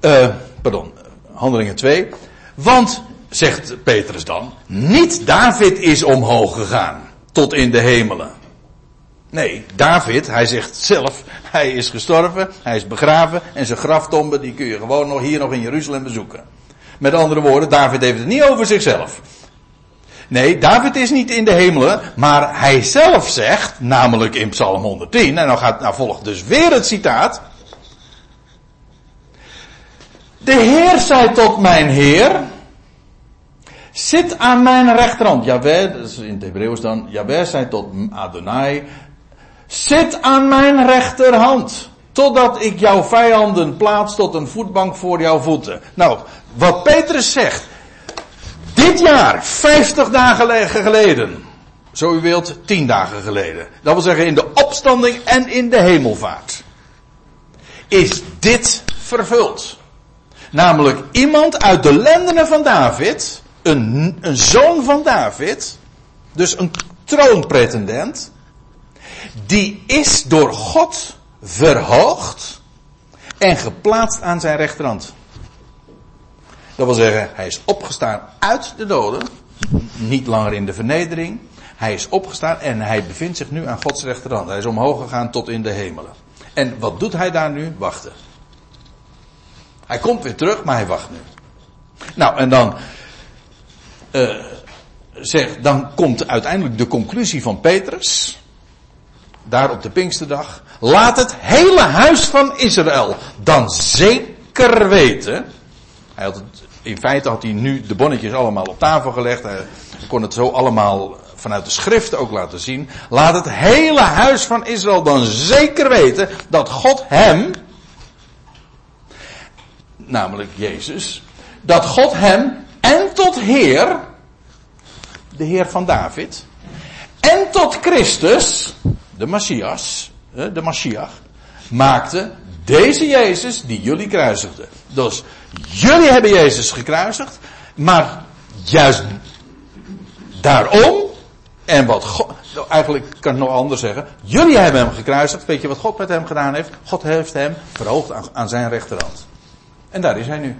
Uh, pardon, handelingen 2. Want, zegt Petrus dan, niet David is omhoog gegaan tot in de hemelen. Nee, David, hij zegt zelf, hij is gestorven, hij is begraven en zijn graftombe die kun je gewoon nog hier nog in Jeruzalem bezoeken. Met andere woorden, David heeft het niet over zichzelf. Nee, David is niet in de hemelen, maar hij zelf zegt, namelijk in Psalm 110, en dan, gaat, nou volgt dus weer het citaat. De Heer zei tot mijn Heer, Zit aan mijn rechterhand. Jawel, dat is in het Hebreeuws dan. Jawel zei tot Adonai. Zit aan mijn rechterhand. Totdat ik jouw vijanden plaats tot een voetbank voor jouw voeten. Nou, wat Petrus zegt. Dit jaar, 50 dagen geleden. Zo u wilt, 10 dagen geleden. Dat wil zeggen in de opstanding en in de hemelvaart. Is dit vervuld. Namelijk iemand uit de lendenen van David een, een zoon van David, dus een troonpretendent, die is door God verhoogd en geplaatst aan zijn rechterhand. Dat wil zeggen, hij is opgestaan uit de doden, niet langer in de vernedering, Hij is opgestaan en hij bevindt zich nu aan Gods rechterhand. Hij is omhoog gegaan tot in de hemelen. En wat doet hij daar nu? Wachten. Hij komt weer terug, maar hij wacht nu. Nou, en dan, uh, zeg, dan komt uiteindelijk de conclusie van Petrus. Daar op de Pinksterdag. Laat het hele huis van Israël dan zeker weten. Hij had het, in feite had hij nu de bonnetjes allemaal op tafel gelegd. Hij kon het zo allemaal vanuit de schriften ook laten zien. Laat het hele huis van Israël dan zeker weten dat God hem, namelijk Jezus, dat God hem en tot Heer, de Heer van David, en tot Christus, de Messias, de Mashiach, maakte deze Jezus die jullie kruisigden. Dus jullie hebben Jezus gekruisigd, maar juist daarom, en wat God, eigenlijk kan ik nog anders zeggen, jullie hebben hem gekruisigd, weet je wat God met hem gedaan heeft? God heeft hem verhoogd aan zijn rechterhand. En daar is hij nu.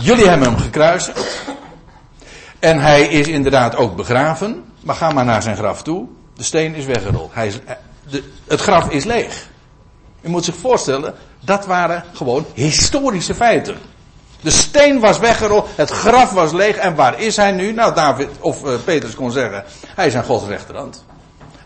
Jullie hebben hem gekruisigd. En hij is inderdaad ook begraven. Maar ga maar naar zijn graf toe. De steen is weggerold. Hij is, de, het graf is leeg. U moet zich voorstellen, dat waren gewoon historische feiten. De steen was weggerold, het graf was leeg. En waar is hij nu? Nou, David, of uh, Petrus kon zeggen, hij is aan Gods rechterhand.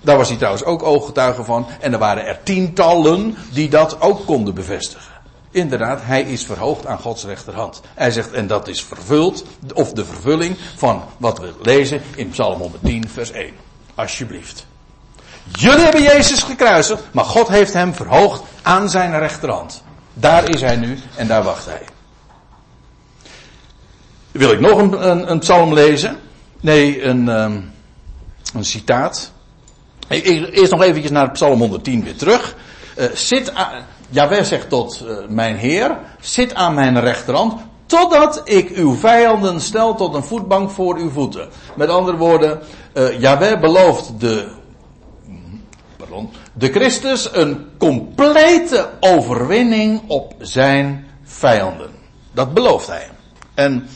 Daar was hij trouwens ook ooggetuige van. En er waren er tientallen die dat ook konden bevestigen. Inderdaad, hij is verhoogd aan Gods rechterhand. Hij zegt, en dat is vervuld, of de vervulling van wat we lezen in Psalm 110, vers 1. Alsjeblieft. Jullie hebben Jezus gekruisigd, maar God heeft hem verhoogd aan zijn rechterhand. Daar is hij nu en daar wacht hij. Wil ik nog een, een, psalm lezen? Nee, een, um, een citaat. Eerst nog eventjes naar Psalm 110 weer terug. Uh, zit Jawel zegt tot uh, mijn Heer, zit aan mijn rechterhand, totdat ik uw vijanden stel tot een voetbank voor uw voeten. Met andere woorden, uh, Jawel belooft de, pardon, de Christus een complete overwinning op zijn vijanden. Dat belooft hij. En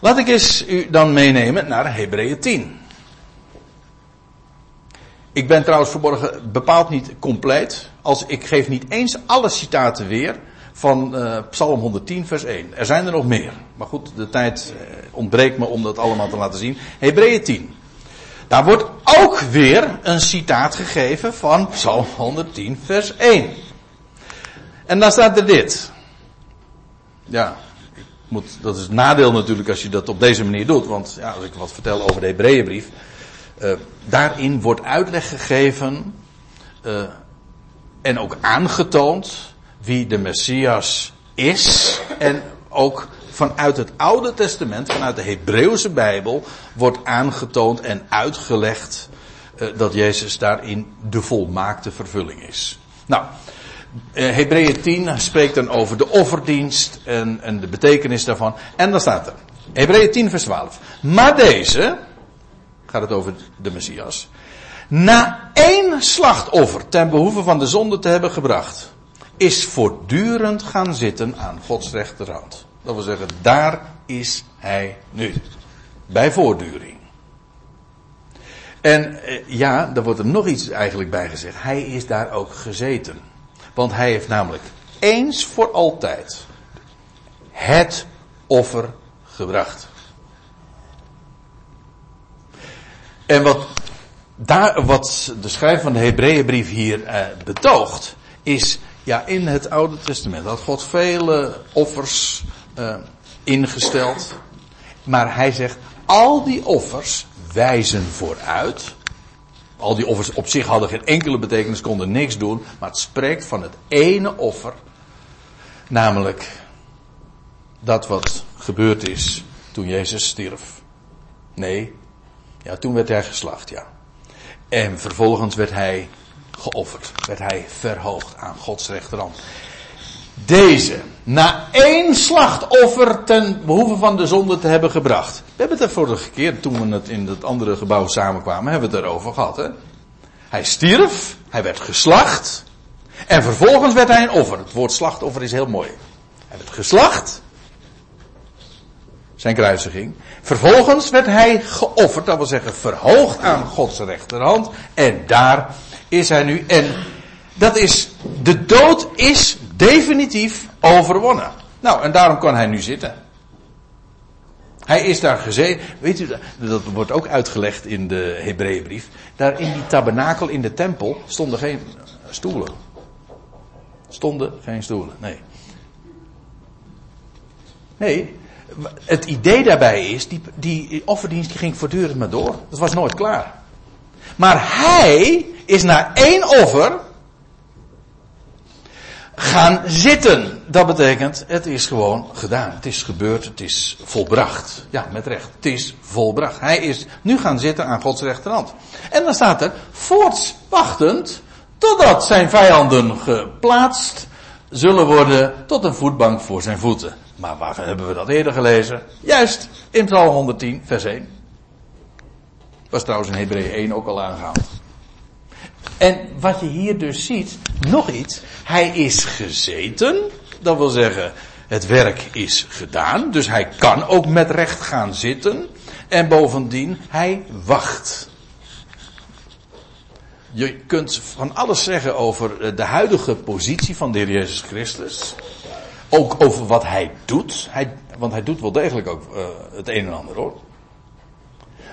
laat ik eens u dan meenemen naar Hebreeën 10. Ik ben trouwens verborgen bepaald niet compleet. Als, ik geef niet eens alle citaten weer van uh, Psalm 110 vers 1. Er zijn er nog meer. Maar goed, de tijd uh, ontbreekt me om dat allemaal te laten zien. Hebreeën 10. Daar wordt ook weer een citaat gegeven van Psalm 110 vers 1. En daar staat er dit. Ja, moet, dat is het nadeel natuurlijk als je dat op deze manier doet. Want ja, als ik wat vertel over de Hebreeënbrief uh, daarin wordt uitleg gegeven en ook aangetoond wie de Messias is. En ook vanuit het Oude Testament, vanuit de Hebreeuwse Bijbel, wordt aangetoond en uitgelegd uh, dat Jezus daarin de volmaakte vervulling is. Nou, uh, Hebreeën 10 spreekt dan over de offerdienst en, en de betekenis daarvan. En dan staat er, Hebreeën 10 vers 12. Maar deze, gaat het over de Messias. Na één slachtoffer ten behoeve van de zonde te hebben gebracht, is voortdurend gaan zitten aan Gods rechterhand. Dat wil zeggen, daar is hij nu. Bij voortduring. En eh, ja, daar wordt er nog iets eigenlijk bij gezegd. Hij is daar ook gezeten. Want hij heeft namelijk eens voor altijd het offer gebracht. En wat, daar, wat de schrijver van de Hebreeënbrief hier eh, betoogt, is, ja, in het Oude Testament had God vele offers eh, ingesteld. Maar hij zegt, al die offers wijzen vooruit. Al die offers op zich hadden geen enkele betekenis, konden niks doen. Maar het spreekt van het ene offer. Namelijk dat wat gebeurd is toen Jezus stierf. Nee, ja, toen werd hij geslacht, ja. En vervolgens werd hij geofferd. Werd hij verhoogd aan Gods rechterhand. Deze, na één slachtoffer ten behoeve van de zonde te hebben gebracht. We hebben het er vorige keer, toen we het in het andere gebouw samenkwamen, hebben we het erover gehad. Hè? Hij stierf, hij werd geslacht. En vervolgens werd hij een offer. Het woord slachtoffer is heel mooi. Hij werd geslacht. zijn kruisiging. Vervolgens werd hij geofferd, dat wil zeggen verhoogd aan Gods rechterhand. En daar is hij nu. En dat is, de dood is definitief overwonnen. Nou, en daarom kan hij nu zitten. Hij is daar gezeten. Weet u, dat wordt ook uitgelegd in de Hebreeënbrief. Daar in die tabernakel in de tempel stonden geen stoelen. Stonden geen stoelen, nee. Nee, het idee daarbij is, die, die offerdienst die ging voortdurend maar door. Dat was nooit klaar. Maar hij is na één offer gaan zitten. Dat betekent, het is gewoon gedaan. Het is gebeurd, het is volbracht. Ja, met recht. Het is volbracht. Hij is nu gaan zitten aan Gods rechterhand. En dan staat er, voorts wachtend, totdat zijn vijanden geplaatst zullen worden tot een voetbank voor zijn voeten. Maar waar hebben we dat eerder gelezen? Juist, in Psalm 110, vers 1. Was trouwens in Hebreeën 1 ook al aangehaald. En wat je hier dus ziet, nog iets. Hij is gezeten. Dat wil zeggen, het werk is gedaan. Dus hij kan ook met recht gaan zitten. En bovendien, hij wacht. Je kunt van alles zeggen over de huidige positie van de Heer Jezus Christus. Ook over wat hij doet. Hij, want hij doet wel degelijk ook uh, het een en ander hoor.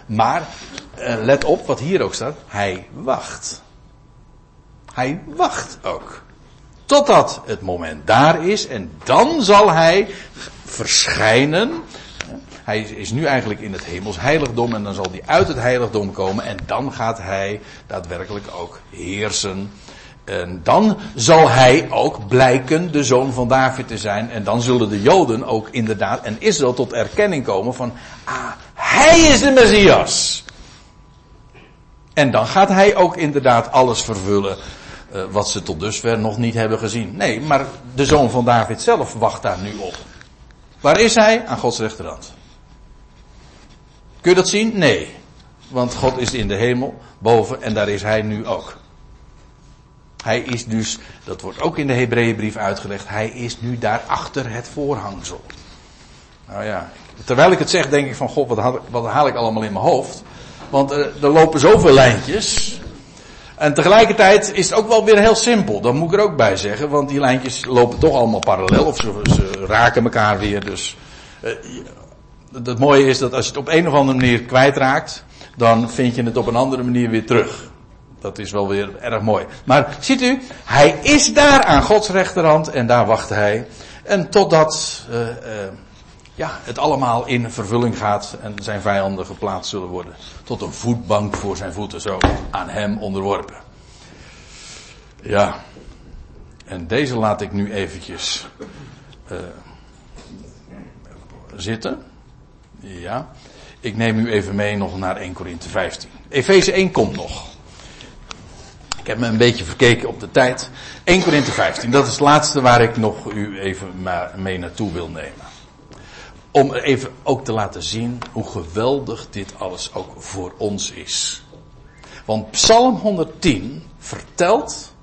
Maar uh, let op wat hier ook staat. Hij wacht. Hij wacht ook. Totdat het moment daar is en dan zal hij verschijnen. Hij is nu eigenlijk in het hemels heiligdom en dan zal hij uit het heiligdom komen en dan gaat hij daadwerkelijk ook heersen. En dan zal hij ook blijken de zoon van David te zijn. En dan zullen de Joden ook inderdaad en Israël tot erkenning komen van, ah, hij is de Messias. En dan gaat hij ook inderdaad alles vervullen uh, wat ze tot dusver nog niet hebben gezien. Nee, maar de zoon van David zelf wacht daar nu op. Waar is hij? Aan Gods rechterhand. Kun je dat zien? Nee. Want God is in de hemel, boven, en daar is hij nu ook. Hij is dus, dat wordt ook in de Hebreeënbrief uitgelegd, hij is nu daar achter het voorhangsel. Nou ja, terwijl ik het zeg, denk ik van, god, wat haal, wat haal ik allemaal in mijn hoofd? Want er, er lopen zoveel lijntjes. En tegelijkertijd is het ook wel weer heel simpel. Dat moet ik er ook bij zeggen. Want die lijntjes lopen toch allemaal parallel. Of ze, raken elkaar weer. Dus uh, het mooie is dat als je het op een of andere manier kwijtraakt. Dan vind je het op een andere manier weer terug. Dat is wel weer erg mooi. Maar ziet u, hij is daar aan Gods rechterhand. En daar wacht hij. En totdat uh, ja, het allemaal in vervulling gaat en zijn vijanden geplaatst zullen worden. Tot een voetbank voor zijn voeten, zo aan hem onderworpen. Ja, en deze laat ik nu eventjes uh, zitten. Ja, ik neem u even mee nog naar 1 Korinthe 15. Efeze 1 komt nog. Ik heb me een beetje verkeken op de tijd. 1 Korinthe 15, dat is het laatste waar ik nog u even mee naartoe wil nemen. Om even ook te laten zien hoe geweldig dit alles ook voor ons is. Want Psalm 110 vertelt,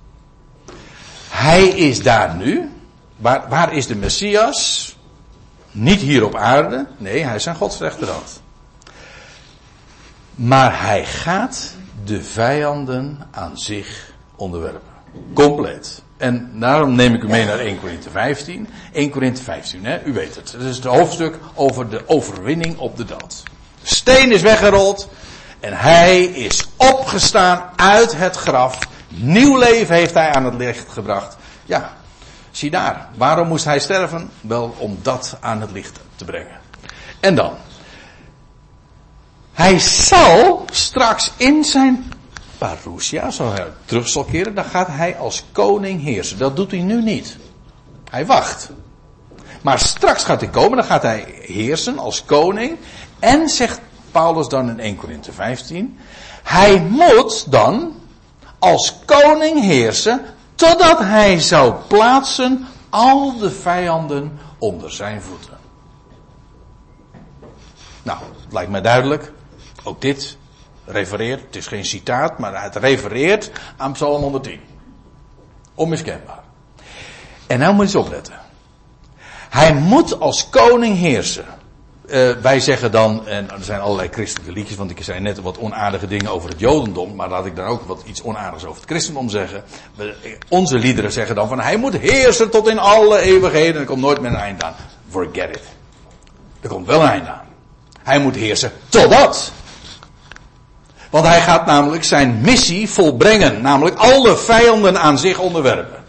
hij is daar nu. Waar, waar is de Messias? Niet hier op aarde. Nee, hij is aan Gods rechterhand. Maar hij gaat de vijanden aan zich onderwerpen. Compleet. En daarom neem ik u mee naar 1 Korinthe 15. 1 Korinthe 15, hè? u weet het. Het is het hoofdstuk over de overwinning op de dood. De steen is weggerold. En hij is opgestaan uit het graf. Nieuw leven heeft hij aan het licht gebracht. Ja, zie daar. Waarom moest hij sterven? Wel om dat aan het licht te brengen. En dan. Hij zal straks in zijn parousia, zo hij terug zal keren, dan gaat hij als koning heersen. Dat doet hij nu niet. Hij wacht. Maar straks gaat hij komen, dan gaat hij heersen als koning. En zegt Paulus dan in 1 Korinthe 15, hij moet dan als koning heersen totdat hij zou plaatsen al de vijanden onder zijn voeten. Nou, het lijkt mij duidelijk. Ook dit refereert, het is geen citaat, maar het refereert aan Psalm 110. Onmiskenbaar. En nou moet je eens opletten. Hij moet als koning heersen. Uh, wij zeggen dan, en er zijn allerlei christelijke liedjes, want ik zei net wat onaardige dingen over het Jodendom, maar laat ik dan ook wat iets onaardigs over het christendom zeggen. Onze liederen zeggen dan van hij moet heersen tot in alle eeuwigheden en er komt nooit meer een eind aan. Forget it. Er komt wel een eind aan. Hij moet heersen totdat. Want hij gaat namelijk zijn missie volbrengen, namelijk alle vijanden aan zich onderwerpen.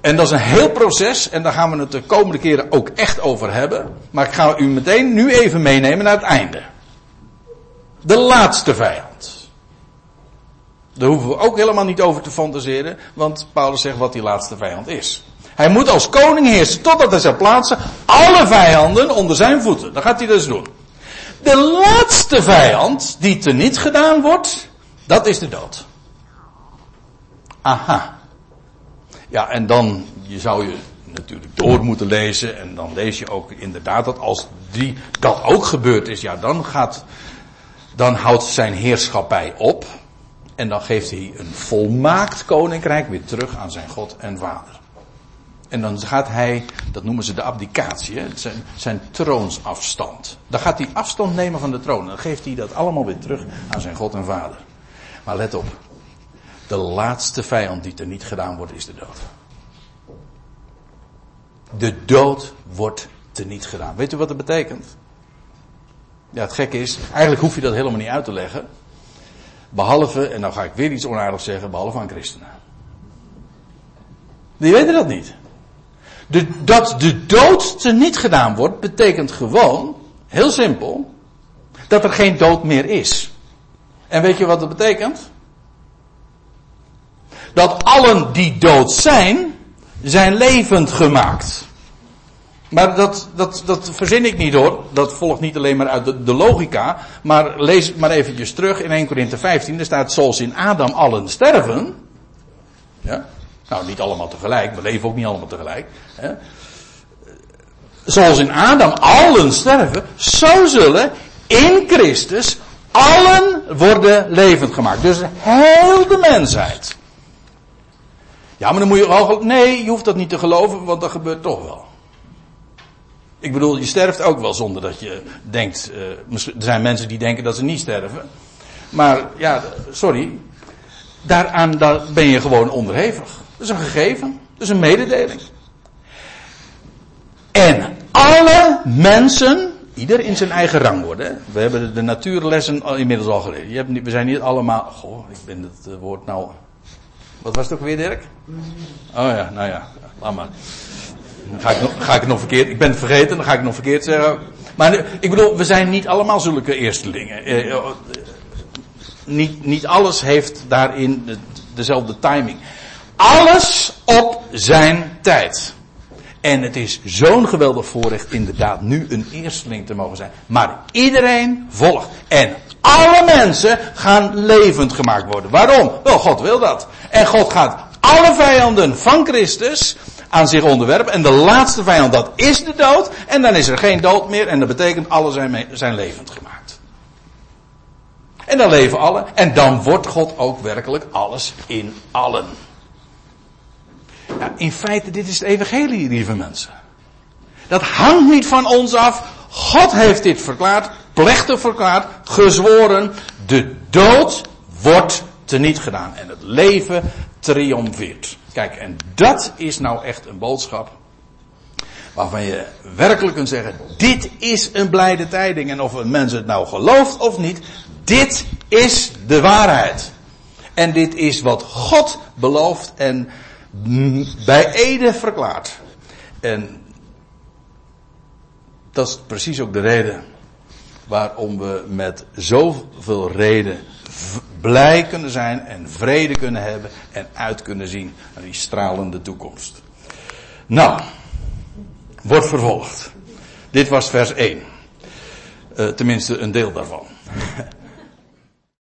En dat is een heel proces en daar gaan we het de komende keren ook echt over hebben. Maar ik ga u meteen nu even meenemen naar het einde. De laatste vijand. Daar hoeven we ook helemaal niet over te fantaseren, want Paulus zegt wat die laatste vijand is. Hij moet als koning heersen totdat hij zal plaatsen alle vijanden onder zijn voeten. Dat gaat hij dus doen. De laatste vijand die teniet gedaan wordt, dat is de dood. Aha. Ja, en dan je zou je natuurlijk door moeten lezen. En dan lees je ook inderdaad dat als die, dat ook gebeurd is, ja, dan gaat, dan houdt zijn heerschappij op. En dan geeft hij een volmaakt koninkrijk weer terug aan zijn God en Vader. En dan gaat hij, dat noemen ze de abdicatie, zijn, zijn troonsafstand. Dan gaat hij afstand nemen van de troon. Dan geeft hij dat allemaal weer terug aan zijn God en Vader. Maar let op, de laatste vijand die er niet gedaan wordt, is de dood. De dood wordt niet gedaan. Weet u wat dat betekent? Ja, het gekke is, eigenlijk hoef je dat helemaal niet uit te leggen. Behalve, en dan ga ik weer iets onaardigs zeggen, behalve aan christenen. Die weten dat niet. Dat de dood niet gedaan wordt, betekent gewoon, heel simpel, dat er geen dood meer is. En weet je wat dat betekent? dat allen die dood zijn, zijn levend gemaakt. Maar dat, dat, dat verzin ik niet hoor. Dat volgt niet alleen maar uit de, logica. Maar lees maar eventjes terug in 1 Korinthe 15. Er staat zoals in Adam allen sterven. Ja? Nou, niet allemaal tegelijk. We leven ook niet allemaal tegelijk. Hè? Zoals in Adam allen sterven. Zo zullen in Christus allen worden levend gemaakt. Dus heel de mensheid. Ja, maar dan moet je ook. Nee, je hoeft dat niet te geloven, want dat gebeurt toch wel. Ik bedoel, je sterft ook wel zonder dat je denkt. Uh, er zijn mensen die denken dat ze niet sterven. Maar ja, sorry. Daaraan daar ben je gewoon onderhevig. Dat is een gegeven. Dat is een mededeling. En alle mensen, ieder in zijn eigen rang worden. We hebben de natuurlessen inmiddels al geleerd. Je hebt, we zijn niet allemaal. Goh, ik ben het woord nou wat was het ook weer, Dirk? Oh ja, nou ja, laat maar. Ga ik, nog, ga ik het nog verkeerd, ik ben het vergeten, dan ga ik het nog verkeerd zeggen. Maar ik bedoel, we zijn niet allemaal zulke eerstelingen. Eh, eh, niet, niet alles heeft daarin de, dezelfde timing. Alles op zijn tijd. En het is zo'n geweldig voorrecht inderdaad nu een eersteling te mogen zijn. Maar iedereen volgt. En alle mensen gaan levend gemaakt worden. Waarom? Wel, God wil dat. En God gaat alle vijanden van Christus aan zich onderwerpen. En de laatste vijand, dat is de dood. En dan is er geen dood meer. En dat betekent, alle zijn, zijn levend gemaakt. En dan leven alle. En dan wordt God ook werkelijk alles in allen. Ja, in feite, dit is het evangelie, lieve mensen. Dat hangt niet van ons af. God heeft dit verklaard, plechtig verklaard, gezworen. De dood wordt teniet gedaan en het leven triomfeert. Kijk, en dat is nou echt een boodschap waarvan je werkelijk kunt zeggen, dit is een blijde tijding. En of een mens het nou gelooft of niet, dit is de waarheid. En dit is wat God belooft en bij Ede verklaart. En dat is precies ook de reden waarom we met zoveel reden blij kunnen zijn en vrede kunnen hebben en uit kunnen zien naar die stralende toekomst. Nou, wordt vervolgd. Dit was vers 1. Uh, tenminste, een deel daarvan.